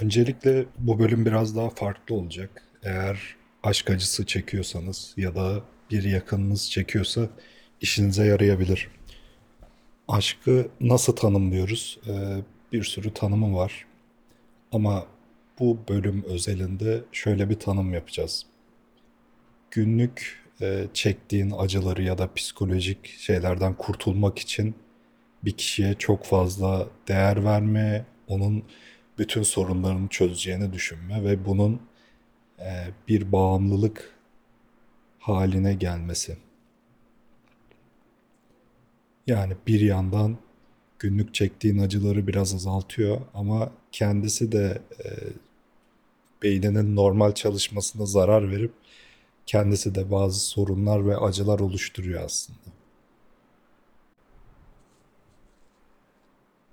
Öncelikle bu bölüm biraz daha farklı olacak. Eğer aşk acısı çekiyorsanız ya da bir yakınınız çekiyorsa işinize yarayabilir. Aşkı nasıl tanımlıyoruz? Ee, bir sürü tanımı var. Ama bu bölüm özelinde şöyle bir tanım yapacağız. Günlük e, çektiğin acıları ya da psikolojik şeylerden kurtulmak için bir kişiye çok fazla değer verme, onun bütün sorunlarını çözeceğini düşünme ve bunun e, bir bağımlılık haline gelmesi. Yani bir yandan günlük çektiğin acıları biraz azaltıyor ama kendisi de e, beyninin normal çalışmasına zarar verip kendisi de bazı sorunlar ve acılar oluşturuyor aslında.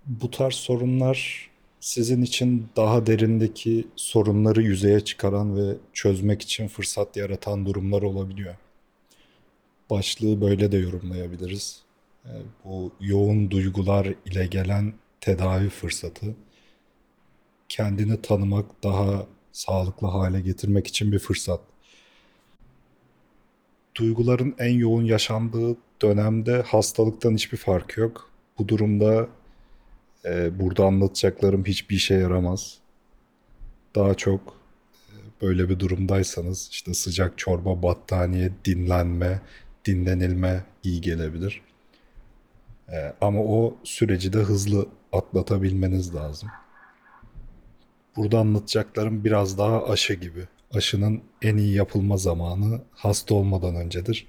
Bu tarz sorunlar sizin için daha derindeki sorunları yüzeye çıkaran ve çözmek için fırsat yaratan durumlar olabiliyor. Başlığı böyle de yorumlayabiliriz. Ee, Bu yoğun duygular ile gelen tedavi fırsatı, kendini tanımak, daha sağlıklı hale getirmek için bir fırsat. Duyguların en yoğun yaşandığı dönemde hastalıktan hiçbir fark yok. Bu durumda e, burada anlatacaklarım hiçbir işe yaramaz. Daha çok böyle bir durumdaysanız işte sıcak çorba, battaniye, dinlenme, dinlenilme iyi gelebilir. E, ama o süreci de hızlı atlatabilmeniz lazım. Burada anlatacaklarım biraz daha aşı gibi. Aşının en iyi yapılma zamanı hasta olmadan öncedir.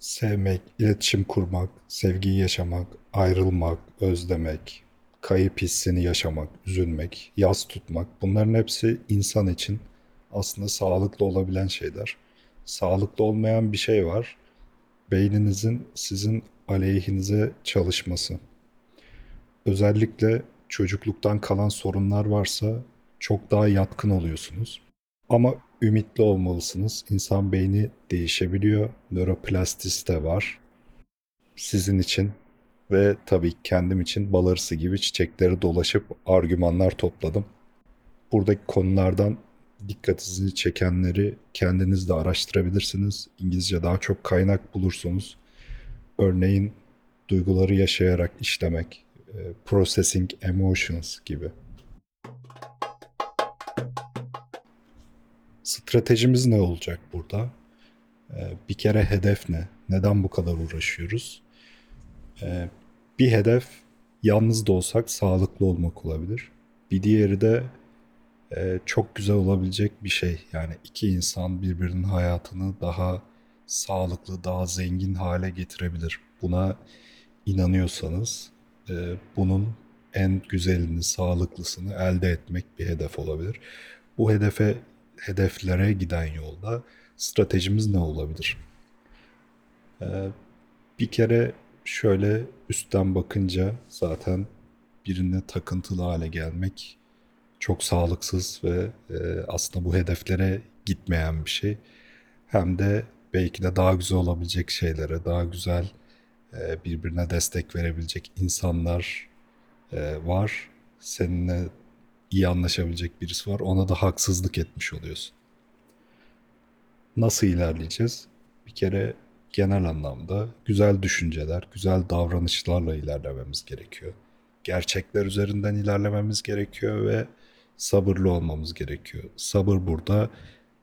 Sevmek, iletişim kurmak, sevgiyi yaşamak, ayrılmak, özlemek, kayıp hissini yaşamak, üzülmek, yas tutmak bunların hepsi insan için aslında sağlıklı olabilen şeyler. Sağlıklı olmayan bir şey var. Beyninizin sizin aleyhinize çalışması. Özellikle çocukluktan kalan sorunlar varsa çok daha yatkın oluyorsunuz. Ama ümitli olmalısınız. İnsan beyni değişebiliyor. Nöroplastisite var. Sizin için ve tabii kendim için bal arısı gibi çiçekleri dolaşıp argümanlar topladım. Buradaki konulardan dikkatinizi çekenleri kendiniz de araştırabilirsiniz. İngilizce daha çok kaynak bulursunuz. Örneğin duyguları yaşayarak işlemek, e, processing emotions gibi. Stratejimiz ne olacak burada? Ee, Bir kere hedef ne? Neden bu kadar uğraşıyoruz? Ee, Bir hedef yalnız da olsak sağlıklı olmak olabilir. Bir diğeri de e, çok güzel olabilecek bir şey. Yani iki insan birbirinin hayatını daha sağlıklı, daha zengin hale getirebilir. Buna inanıyorsanız e, bunun en güzelini, sağlıklısını elde etmek bir hedef olabilir. Bu hedefe hedeflere giden yolda stratejimiz ne olabilir? Ee, bir kere şöyle üstten bakınca zaten birine takıntılı hale gelmek çok sağlıksız ve e, aslında bu hedeflere gitmeyen bir şey. Hem de belki de daha güzel olabilecek şeylere, daha güzel e, birbirine destek verebilecek insanlar e, var. Seninle iyi anlaşabilecek birisi var. Ona da haksızlık etmiş oluyorsun. Nasıl ilerleyeceğiz? Bir kere genel anlamda güzel düşünceler, güzel davranışlarla ilerlememiz gerekiyor. Gerçekler üzerinden ilerlememiz gerekiyor ve sabırlı olmamız gerekiyor. Sabır burada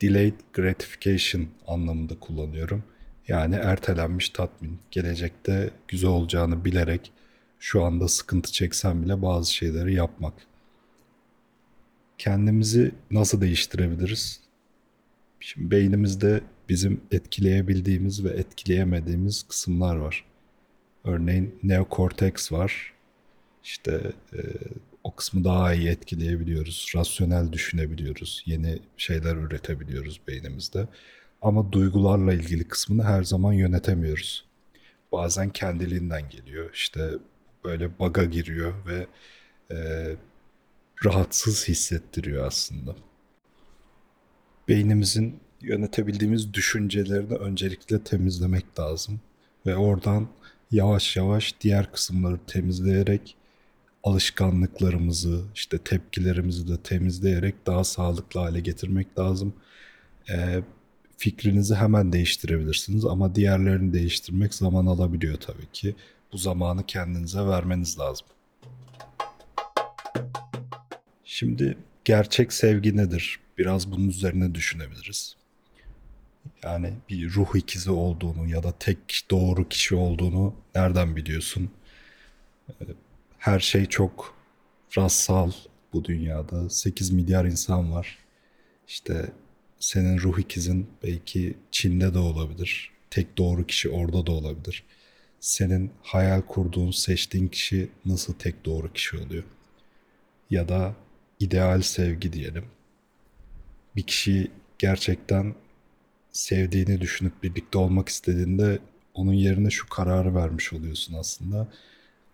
delayed gratification anlamında kullanıyorum. Yani ertelenmiş tatmin. Gelecekte güzel olacağını bilerek şu anda sıkıntı çeksen bile bazı şeyleri yapmak. Kendimizi nasıl değiştirebiliriz? Şimdi beynimizde bizim etkileyebildiğimiz ve etkileyemediğimiz kısımlar var. Örneğin neokorteks var. İşte e, o kısmı daha iyi etkileyebiliyoruz. Rasyonel düşünebiliyoruz. Yeni şeyler üretebiliyoruz beynimizde. Ama duygularla ilgili kısmını her zaman yönetemiyoruz. Bazen kendiliğinden geliyor. İşte böyle baga giriyor ve e, rahatsız hissettiriyor aslında. Beynimizin yönetebildiğimiz düşüncelerini öncelikle temizlemek lazım. Ve oradan yavaş yavaş diğer kısımları temizleyerek alışkanlıklarımızı, işte tepkilerimizi de temizleyerek daha sağlıklı hale getirmek lazım. Ee, fikrinizi hemen değiştirebilirsiniz ama diğerlerini değiştirmek zaman alabiliyor tabii ki. Bu zamanı kendinize vermeniz lazım. Şimdi gerçek sevgi nedir? Biraz bunun üzerine düşünebiliriz. Yani bir ruh ikizi olduğunu ya da tek doğru kişi olduğunu nereden biliyorsun? Her şey çok rastsal bu dünyada. 8 milyar insan var. İşte senin ruh ikizin belki Çin'de de olabilir. Tek doğru kişi orada da olabilir. Senin hayal kurduğun, seçtiğin kişi nasıl tek doğru kişi oluyor? Ya da ideal sevgi diyelim. Bir kişiyi gerçekten sevdiğini düşünüp birlikte olmak istediğinde onun yerine şu kararı vermiş oluyorsun aslında.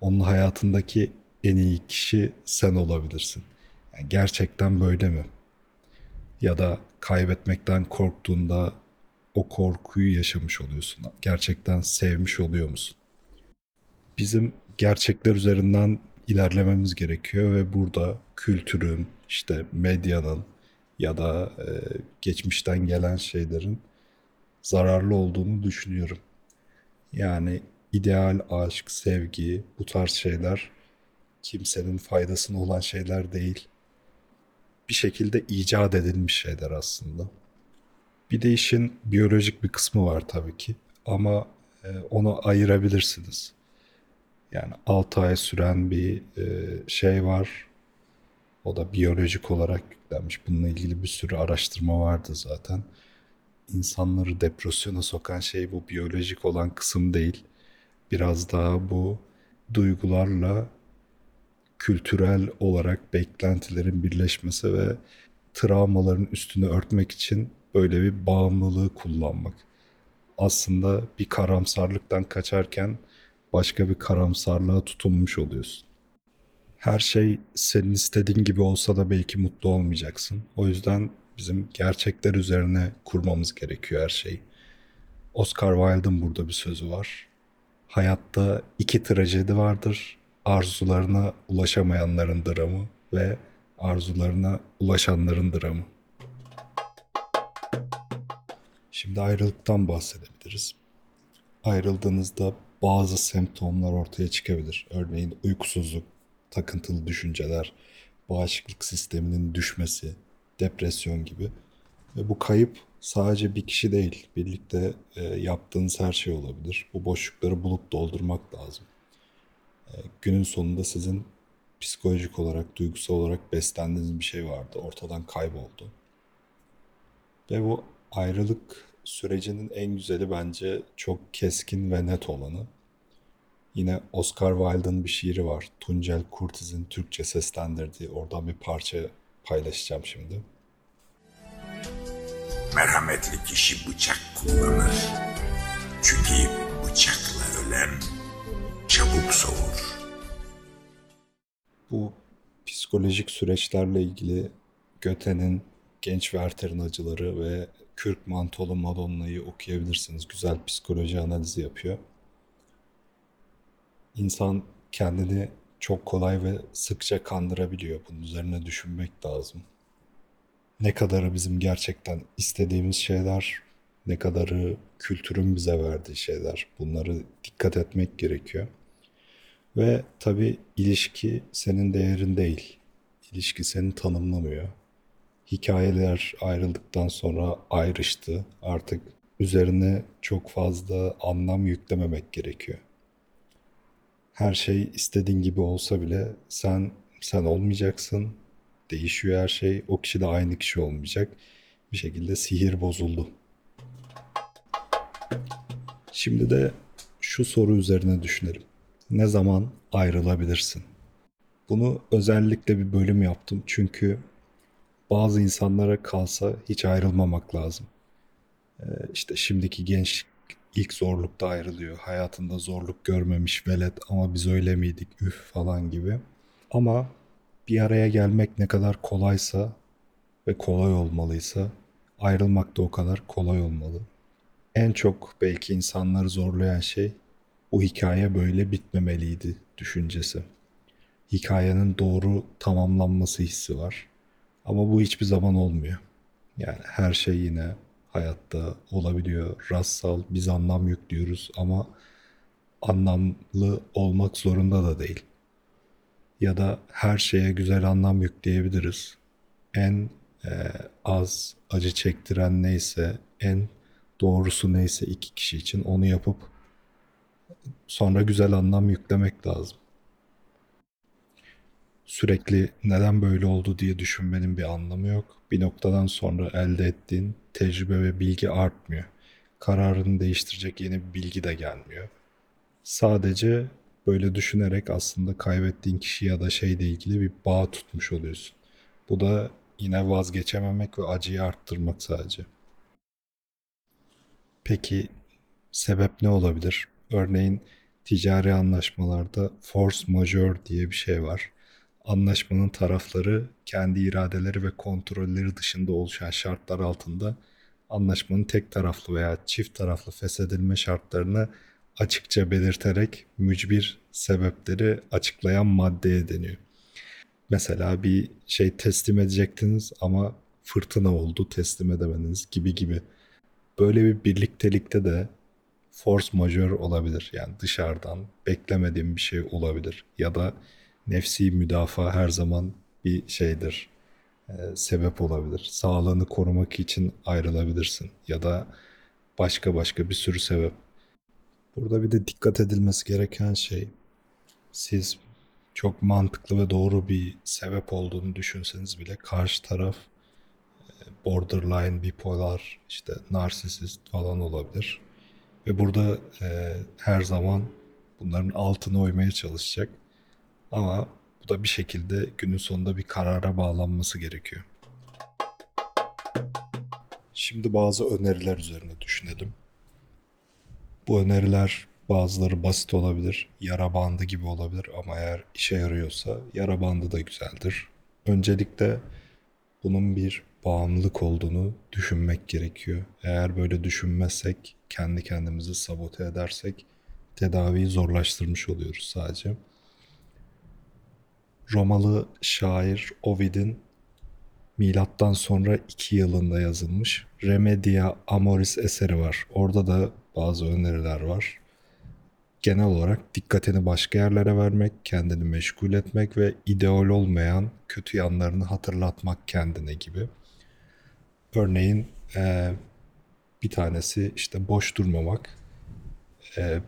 Onun hayatındaki en iyi kişi sen olabilirsin. Yani gerçekten böyle mi? Ya da kaybetmekten korktuğunda o korkuyu yaşamış oluyorsun. Gerçekten sevmiş oluyor musun? Bizim gerçekler üzerinden ilerlememiz gerekiyor ve burada kültürün, işte medyanın ya da e, geçmişten gelen şeylerin zararlı olduğunu düşünüyorum. Yani ideal aşk, sevgi, bu tarz şeyler kimsenin faydasına olan şeyler değil. Bir şekilde icat edilmiş şeyler aslında. Bir de işin biyolojik bir kısmı var tabii ki ama e, onu ayırabilirsiniz. Yani 6 ay süren bir e, şey var. O da biyolojik olarak yüklenmiş. Bununla ilgili bir sürü araştırma vardı zaten. İnsanları depresyona sokan şey bu biyolojik olan kısım değil. Biraz daha bu duygularla kültürel olarak beklentilerin birleşmesi ve travmaların üstünü örtmek için böyle bir bağımlılığı kullanmak. Aslında bir karamsarlıktan kaçarken başka bir karamsarlığa tutunmuş oluyorsun. Her şey senin istediğin gibi olsa da belki mutlu olmayacaksın. O yüzden bizim gerçekler üzerine kurmamız gerekiyor her şeyi. Oscar Wilde'ın burada bir sözü var. Hayatta iki trajedi vardır. Arzularına ulaşamayanların dramı ve arzularına ulaşanların dramı. Şimdi ayrılıktan bahsedebiliriz. Ayrıldığınızda bazı semptomlar ortaya çıkabilir. Örneğin uykusuzluk, takıntılı düşünceler, bağışıklık sisteminin düşmesi, depresyon gibi. Ve bu kayıp sadece bir kişi değil, birlikte e, yaptığınız her şey olabilir. Bu boşlukları bulup doldurmak lazım. E, günün sonunda sizin psikolojik olarak, duygusal olarak beslendiğiniz bir şey vardı. Ortadan kayboldu. Ve bu ayrılık sürecinin en güzeli bence çok keskin ve net olanı. Yine Oscar Wilde'ın bir şiiri var. Tuncel Kurtiz'in Türkçe seslendirdiği. Oradan bir parça paylaşacağım şimdi. Merhametli kişi bıçak kullanır. Çünkü bıçakla ölen çabuk soğur. Bu psikolojik süreçlerle ilgili Göte'nin Genç Werther'in acıları ve Kürk Mantolu Madonna'yı okuyabilirsiniz. Güzel psikoloji analizi yapıyor. İnsan kendini çok kolay ve sıkça kandırabiliyor. Bunun üzerine düşünmek lazım. Ne kadarı bizim gerçekten istediğimiz şeyler, ne kadarı kültürün bize verdiği şeyler. Bunları dikkat etmek gerekiyor. Ve tabii ilişki senin değerin değil. İlişki seni tanımlamıyor. Hikayeler ayrıldıktan sonra ayrıştı. Artık üzerine çok fazla anlam yüklememek gerekiyor her şey istediğin gibi olsa bile sen sen olmayacaksın. Değişiyor her şey. O kişi de aynı kişi olmayacak. Bir şekilde sihir bozuldu. Şimdi de şu soru üzerine düşünelim. Ne zaman ayrılabilirsin? Bunu özellikle bir bölüm yaptım çünkü bazı insanlara kalsa hiç ayrılmamak lazım. Ee, işte şimdiki genç ilk zorlukta ayrılıyor. Hayatında zorluk görmemiş velet ama biz öyle miydik üf falan gibi. Ama bir araya gelmek ne kadar kolaysa ve kolay olmalıysa ayrılmak da o kadar kolay olmalı. En çok belki insanları zorlayan şey bu hikaye böyle bitmemeliydi düşüncesi. hikayenin doğru tamamlanması hissi var. Ama bu hiçbir zaman olmuyor. Yani her şey yine hayatta olabiliyor. Rastsal biz anlam yüklüyoruz ama anlamlı olmak zorunda da değil. Ya da her şeye güzel anlam yükleyebiliriz. En e, az acı çektiren neyse, en doğrusu neyse iki kişi için onu yapıp sonra güzel anlam yüklemek lazım. Sürekli neden böyle oldu diye düşünmenin bir anlamı yok. Bir noktadan sonra elde ettiğin tecrübe ve bilgi artmıyor. Kararını değiştirecek yeni bir bilgi de gelmiyor. Sadece böyle düşünerek aslında kaybettiğin kişi ya da şeyle ilgili bir bağ tutmuş oluyorsun. Bu da yine vazgeçememek ve acıyı arttırmak sadece. Peki sebep ne olabilir? Örneğin ticari anlaşmalarda force majeure diye bir şey var. Anlaşmanın tarafları kendi iradeleri ve kontrolleri dışında oluşan şartlar altında anlaşmanın tek taraflı veya çift taraflı feshedilme şartlarını açıkça belirterek mücbir sebepleri açıklayan maddeye deniyor. Mesela bir şey teslim edecektiniz ama fırtına oldu teslim edemediniz gibi gibi. Böyle bir birliktelikte de force majeure olabilir. Yani dışarıdan beklemediğim bir şey olabilir. Ya da nefsi müdafaa her zaman bir şeydir. e, sebep olabilir. Sağlığını korumak için ayrılabilirsin. Ya da başka başka bir sürü sebep. Burada bir de dikkat edilmesi gereken şey siz çok mantıklı ve doğru bir sebep olduğunu düşünseniz bile karşı taraf borderline, bipolar, işte narsisist falan olabilir. Ve burada e, her zaman bunların altına oymaya çalışacak. Ama bu da bir şekilde günün sonunda bir karara bağlanması gerekiyor. Şimdi bazı öneriler üzerine düşünelim. Bu öneriler bazıları basit olabilir, yara bandı gibi olabilir ama eğer işe yarıyorsa yara bandı da güzeldir. Öncelikle bunun bir bağımlılık olduğunu düşünmek gerekiyor. Eğer böyle düşünmezsek, kendi kendimizi sabote edersek tedaviyi zorlaştırmış oluyoruz sadece. Romalı şair Ovid'in milattan sonra 2 yılında yazılmış Remedia Amoris eseri var. Orada da bazı öneriler var. Genel olarak dikkatini başka yerlere vermek, kendini meşgul etmek ve ideal olmayan kötü yanlarını hatırlatmak kendine gibi. Örneğin e, bir tanesi işte boş durmamak. E,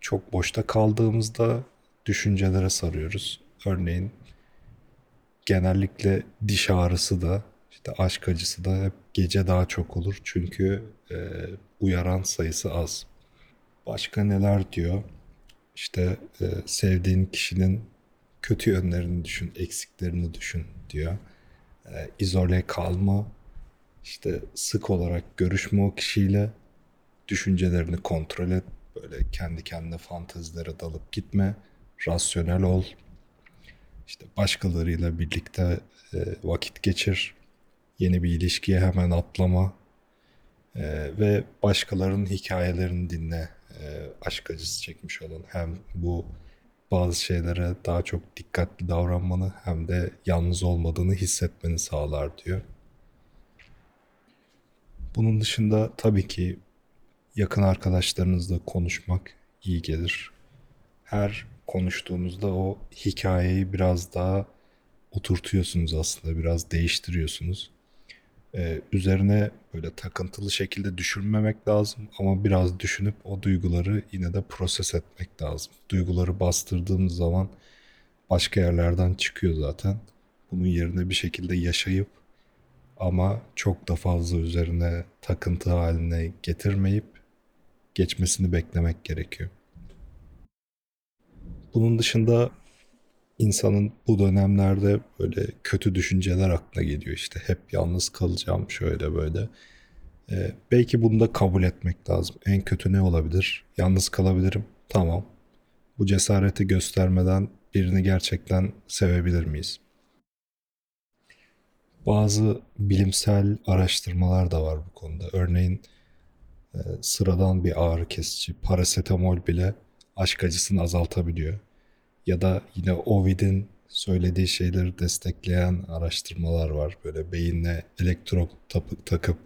çok boşta kaldığımızda düşüncelere sarıyoruz. Örneğin genellikle diş ağrısı da işte aşk acısı da hep gece daha çok olur. Çünkü e, uyaran sayısı az. Başka neler diyor? İşte e, sevdiğin kişinin kötü yönlerini düşün, eksiklerini düşün diyor. E, izole kalma, işte sık olarak görüşme o kişiyle, düşüncelerini kontrol et, böyle kendi kendine fantezilere dalıp gitme, rasyonel ol, işte başkalarıyla birlikte e, vakit geçir, yeni bir ilişkiye hemen atlama e, ve başkalarının hikayelerini dinle. E, aşk acısı çekmiş olan hem bu bazı şeylere daha çok dikkatli davranmanı hem de yalnız olmadığını hissetmeni sağlar diyor. Bunun dışında tabii ki yakın arkadaşlarınızla konuşmak iyi gelir. Her konuştuğunuzda o hikayeyi biraz daha oturtuyorsunuz aslında, biraz değiştiriyorsunuz. Ee, üzerine böyle takıntılı şekilde düşünmemek lazım ama biraz düşünüp o duyguları yine de proses etmek lazım. Duyguları bastırdığımız zaman başka yerlerden çıkıyor zaten. Bunun yerine bir şekilde yaşayıp ama çok da fazla üzerine takıntı haline getirmeyip geçmesini beklemek gerekiyor. Bunun dışında insanın bu dönemlerde böyle kötü düşünceler aklına geliyor işte hep yalnız kalacağım şöyle böyle. Ee, belki bunu da kabul etmek lazım. En kötü ne olabilir? Yalnız kalabilirim. Tamam. Bu cesareti göstermeden birini gerçekten sevebilir miyiz? Bazı bilimsel araştırmalar da var bu konuda. Örneğin e, sıradan bir ağrı kesici, parasetamol bile aşk acısını azaltabiliyor. Ya da yine Ovid'in söylediği şeyleri destekleyen araştırmalar var. Böyle beyinle elektrot tapı- takıp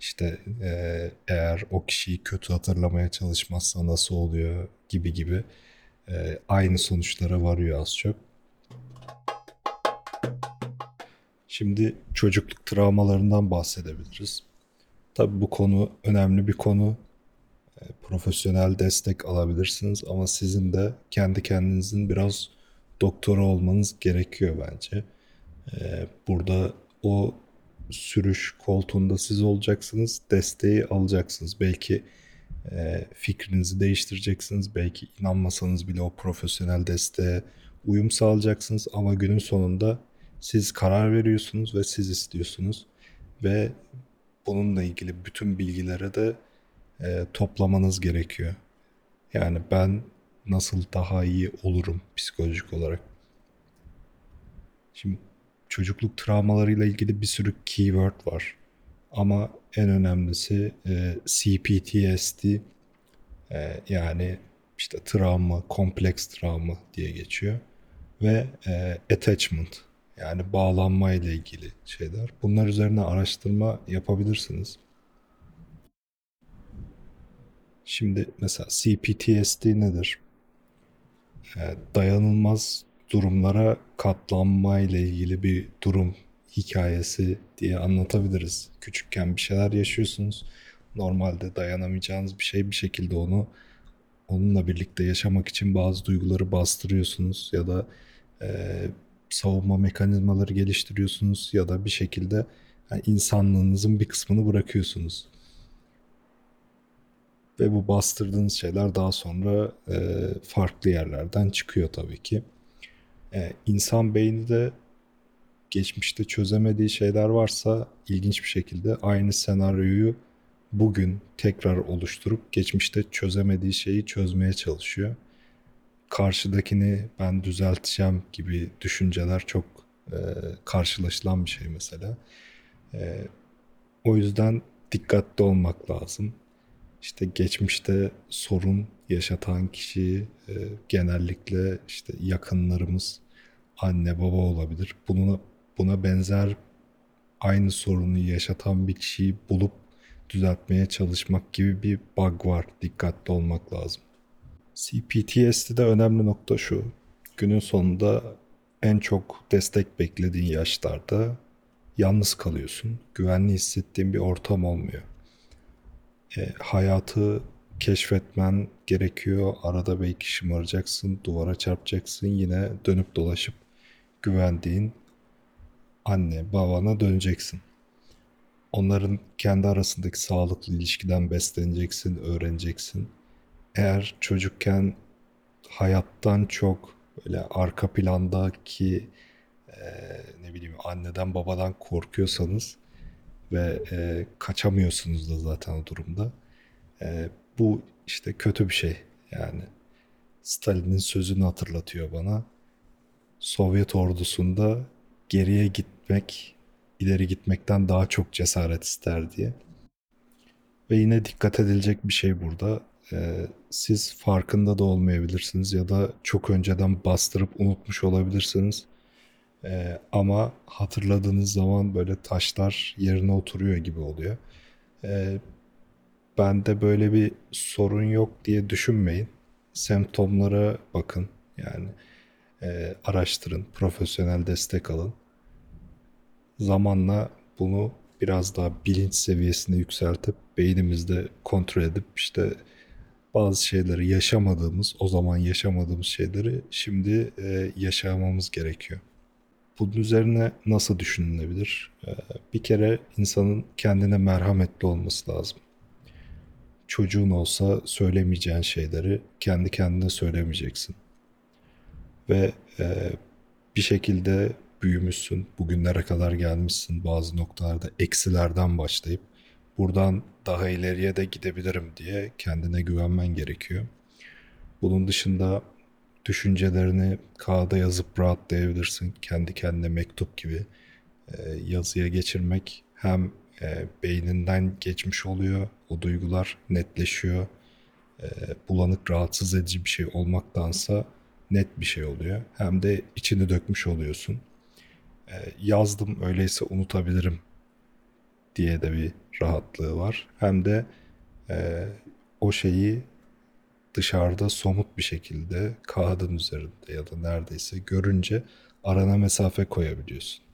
işte eee, eğer o kişiyi kötü hatırlamaya çalışmazsa nasıl oluyor gibi gibi eee, aynı sonuçlara varıyor az çok. Şimdi çocukluk travmalarından bahsedebiliriz. Tabii bu konu önemli bir konu. Profesyonel destek alabilirsiniz ama sizin de kendi kendinizin biraz doktoru olmanız gerekiyor bence. E, Burada o sürüş koltuğunda siz olacaksınız, desteği alacaksınız. Belki e, fikrinizi değiştireceksiniz, belki inanmasanız bile o profesyonel desteğe uyum sağlayacaksınız ama günün sonunda siz karar veriyorsunuz ve siz istiyorsunuz ve bununla ilgili bütün bilgilere de e, toplamanız gerekiyor. Yani ben nasıl daha iyi olurum psikolojik olarak. Şimdi çocukluk travmalarıyla ilgili bir sürü keyword var. Ama en önemlisi e, CPTSD e, yani işte travma, kompleks travma diye geçiyor. Ve e, attachment yani bağlanma ile ilgili şeyler. Bunlar üzerine araştırma yapabilirsiniz. Şimdi mesela CPTSD nedir? E, dayanılmaz durumlara katlanma ile ilgili bir durum hikayesi diye anlatabiliriz. Küçükken bir şeyler yaşıyorsunuz. Normalde dayanamayacağınız bir şey bir şekilde onu onunla birlikte yaşamak için bazı duyguları bastırıyorsunuz ya da e, savunma mekanizmaları geliştiriyorsunuz ya da bir şekilde yani insanlığınızın bir kısmını bırakıyorsunuz. Ve bu bastırdığınız şeyler daha sonra e, farklı yerlerden çıkıyor tabii ki. E, insan beyni de geçmişte çözemediği şeyler varsa ilginç bir şekilde aynı senaryoyu bugün tekrar oluşturup geçmişte çözemediği şeyi çözmeye çalışıyor. Karşıdakini ben düzelteceğim gibi düşünceler çok e, karşılaşılan bir şey mesela. E, o yüzden dikkatli olmak lazım. İşte geçmişte sorun yaşatan kişi e, genellikle işte yakınlarımız, anne baba olabilir. Buna, buna benzer aynı sorunu yaşatan bir kişiyi bulup düzeltmeye çalışmak gibi bir bug var. Dikkatli olmak lazım. CPTSD'de önemli nokta şu. Günün sonunda en çok destek beklediğin yaşlarda yalnız kalıyorsun. Güvenli hissettiğin bir ortam olmuyor. E, hayatı keşfetmen gerekiyor. Arada belki şımaracaksın, duvara çarpacaksın. Yine dönüp dolaşıp güvendiğin anne, babana döneceksin. Onların kendi arasındaki sağlıklı ilişkiden besleneceksin, öğreneceksin. Eğer çocukken hayattan çok böyle arka plandaki eee, ne bileyim anneden babadan korkuyorsanız ve eee, kaçamıyorsunuz da zaten o durumda. eee, bu işte kötü bir şey. Yani Stalin'in sözünü hatırlatıyor bana. Sovyet ordusunda geriye gitmek, ileri gitmekten daha çok cesaret ister diye. Ve yine dikkat edilecek bir şey burada. Ee, siz farkında da olmayabilirsiniz ya da çok önceden bastırıp unutmuş olabilirsiniz. Ee, ama hatırladığınız zaman böyle taşlar yerine oturuyor gibi oluyor. Ee, bende böyle bir sorun yok diye düşünmeyin. Semptomlara bakın. Yani e, araştırın, profesyonel destek alın. Zamanla bunu biraz daha bilinç seviyesine yükseltip beynimizde kontrol edip işte bazı şeyleri yaşamadığımız, o zaman yaşamadığımız şeyleri şimdi e, yaşamamız gerekiyor. Bunun üzerine nasıl düşünülebilir? E, bir kere insanın kendine merhametli olması lazım. Çocuğun olsa söylemeyeceğin şeyleri kendi kendine söylemeyeceksin. Ve e, bir şekilde büyümüşsün, bugünlere kadar gelmişsin bazı noktalarda eksilerden başlayıp buradan daha ileriye de gidebilirim diye kendine güvenmen gerekiyor. Bunun dışında düşüncelerini kağıda yazıp rahatlayabilirsin. Kendi kendine mektup gibi e, yazıya geçirmek hem e, beyninden geçmiş oluyor, o duygular netleşiyor. E, bulanık, rahatsız edici bir şey olmaktansa net bir şey oluyor. Hem de içini dökmüş oluyorsun. E, yazdım öyleyse unutabilirim diye de bir rahatlığı var. Hem de e, o şeyi dışarıda somut bir şekilde kağıdın üzerinde ya da neredeyse görünce arana mesafe koyabiliyorsun.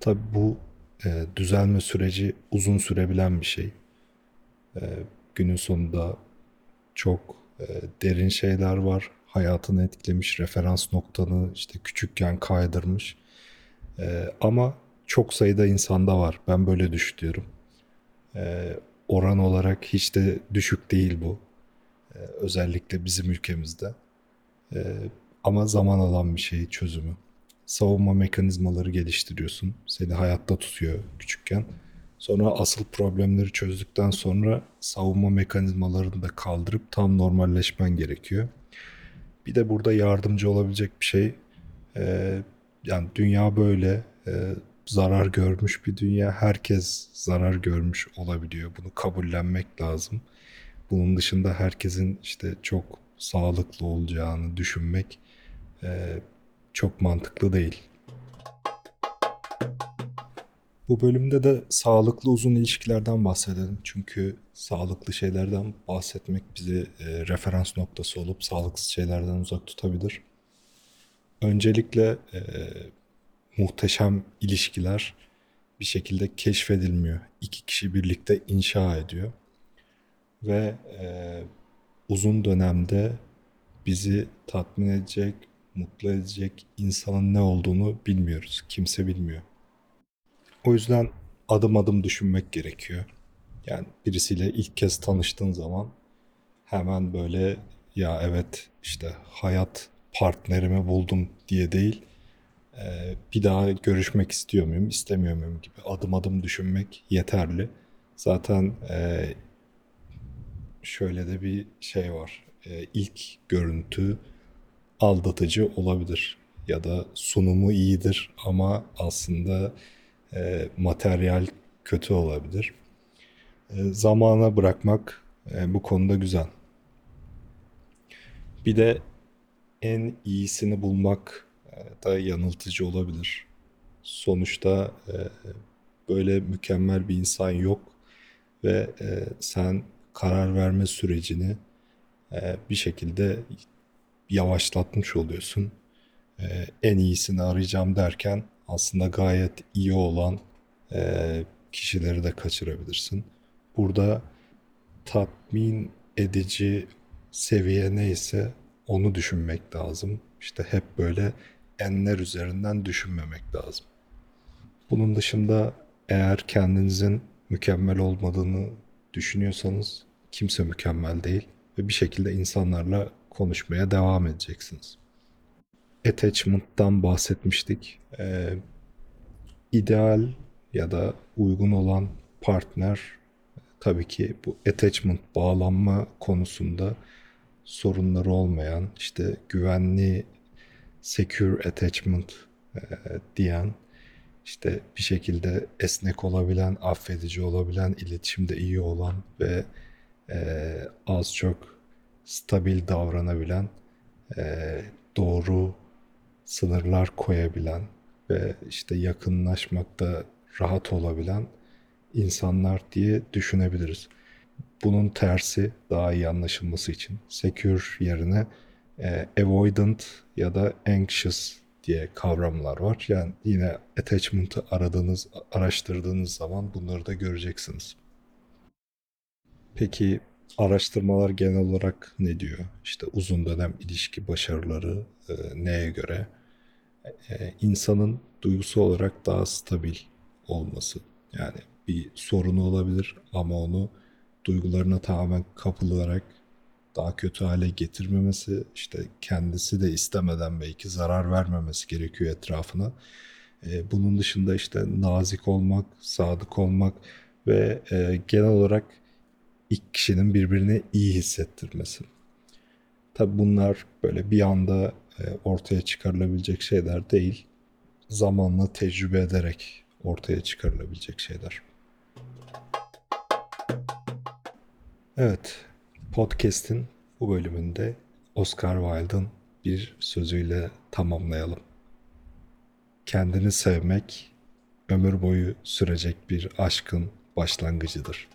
Tabi bu e, düzelme süreci uzun sürebilen bir şey. E, günün sonunda çok e, derin şeyler var. Hayatını etkilemiş, referans noktanı işte küçükken kaydırmış. E, ama çok sayıda insanda var. Ben böyle düşünüyorum. E, oran olarak hiç de düşük değil bu. E, özellikle bizim ülkemizde. E, ama zaman alan bir şey çözümü. Savunma mekanizmaları geliştiriyorsun. Seni hayatta tutuyor küçükken. Sonra asıl problemleri çözdükten sonra savunma mekanizmalarını da kaldırıp tam normalleşmen gerekiyor. Bir de burada yardımcı olabilecek bir şey. E, yani dünya böyle. E, zarar görmüş bir dünya. Herkes zarar görmüş olabiliyor. Bunu kabullenmek lazım. Bunun dışında herkesin işte çok sağlıklı olacağını düşünmek e, çok mantıklı değil. Bu bölümde de sağlıklı uzun ilişkilerden bahsedelim. Çünkü sağlıklı şeylerden bahsetmek bizi e, referans noktası olup sağlıksız şeylerden uzak tutabilir. Öncelikle e, muhteşem ilişkiler bir şekilde keşfedilmiyor. İki kişi birlikte inşa ediyor. Ve e, uzun dönemde bizi tatmin edecek, mutlu edecek insanın ne olduğunu bilmiyoruz. Kimse bilmiyor. O yüzden adım adım düşünmek gerekiyor. Yani birisiyle ilk kez tanıştığın zaman hemen böyle ya evet işte hayat partnerimi buldum diye değil e, bir daha görüşmek istiyor muyum istemiyor muyum gibi adım adım düşünmek yeterli. Zaten e, şöyle de bir şey var. E, ilk görüntü aldatıcı olabilir ya da sunumu iyidir ama aslında e, materyal kötü olabilir. E, zamana bırakmak e, bu konuda güzel. Bir de en iyisini bulmak e, da yanıltıcı olabilir. Sonuçta e, böyle mükemmel bir insan yok ve e, sen karar verme sürecini e, bir şekilde yavaşlatmış oluyorsun. E, en iyisini arayacağım derken aslında gayet iyi olan e, kişileri de kaçırabilirsin. Burada tatmin edici seviye neyse onu düşünmek lazım. İşte hep böyle enler üzerinden düşünmemek lazım. Bunun dışında eğer kendinizin mükemmel olmadığını düşünüyorsanız kimse mükemmel değil ve bir şekilde insanlarla konuşmaya devam edeceksiniz. Attachment'tan bahsetmiştik. Ee, ideal ya da uygun olan partner tabii ki bu attachment bağlanma konusunda sorunları olmayan işte güvenli secure attachment e, diyen işte bir şekilde esnek olabilen, affedici olabilen, iletişimde iyi olan ve e, az çok stabil davranabilen, e, doğru sınırlar koyabilen ve işte yakınlaşmakta rahat olabilen insanlar diye düşünebiliriz. Bunun tersi daha iyi anlaşılması için secure yerine e, avoidant ya da anxious diye kavramlar var. Yani yine attachment'ı aradığınız, araştırdığınız zaman bunları da göreceksiniz. Peki araştırmalar genel olarak ne diyor? İşte uzun dönem ilişki başarıları e, neye göre? E, insanın duygusal olarak daha stabil olması. Yani bir sorunu olabilir ama onu duygularına tamamen kapılarak daha kötü hale getirmemesi, işte kendisi de istemeden belki zarar vermemesi gerekiyor etrafına. E, bunun dışında işte nazik olmak, sadık olmak ve e, genel olarak ilk kişinin birbirini iyi hissettirmesi. Tabi bunlar böyle bir anda e, ortaya çıkarılabilecek şeyler değil. Zamanla tecrübe ederek ortaya çıkarılabilecek şeyler. Evet, podcast'in bu bölümünde Oscar Wilde'ın bir sözüyle tamamlayalım. Kendini sevmek ömür boyu sürecek bir aşkın başlangıcıdır.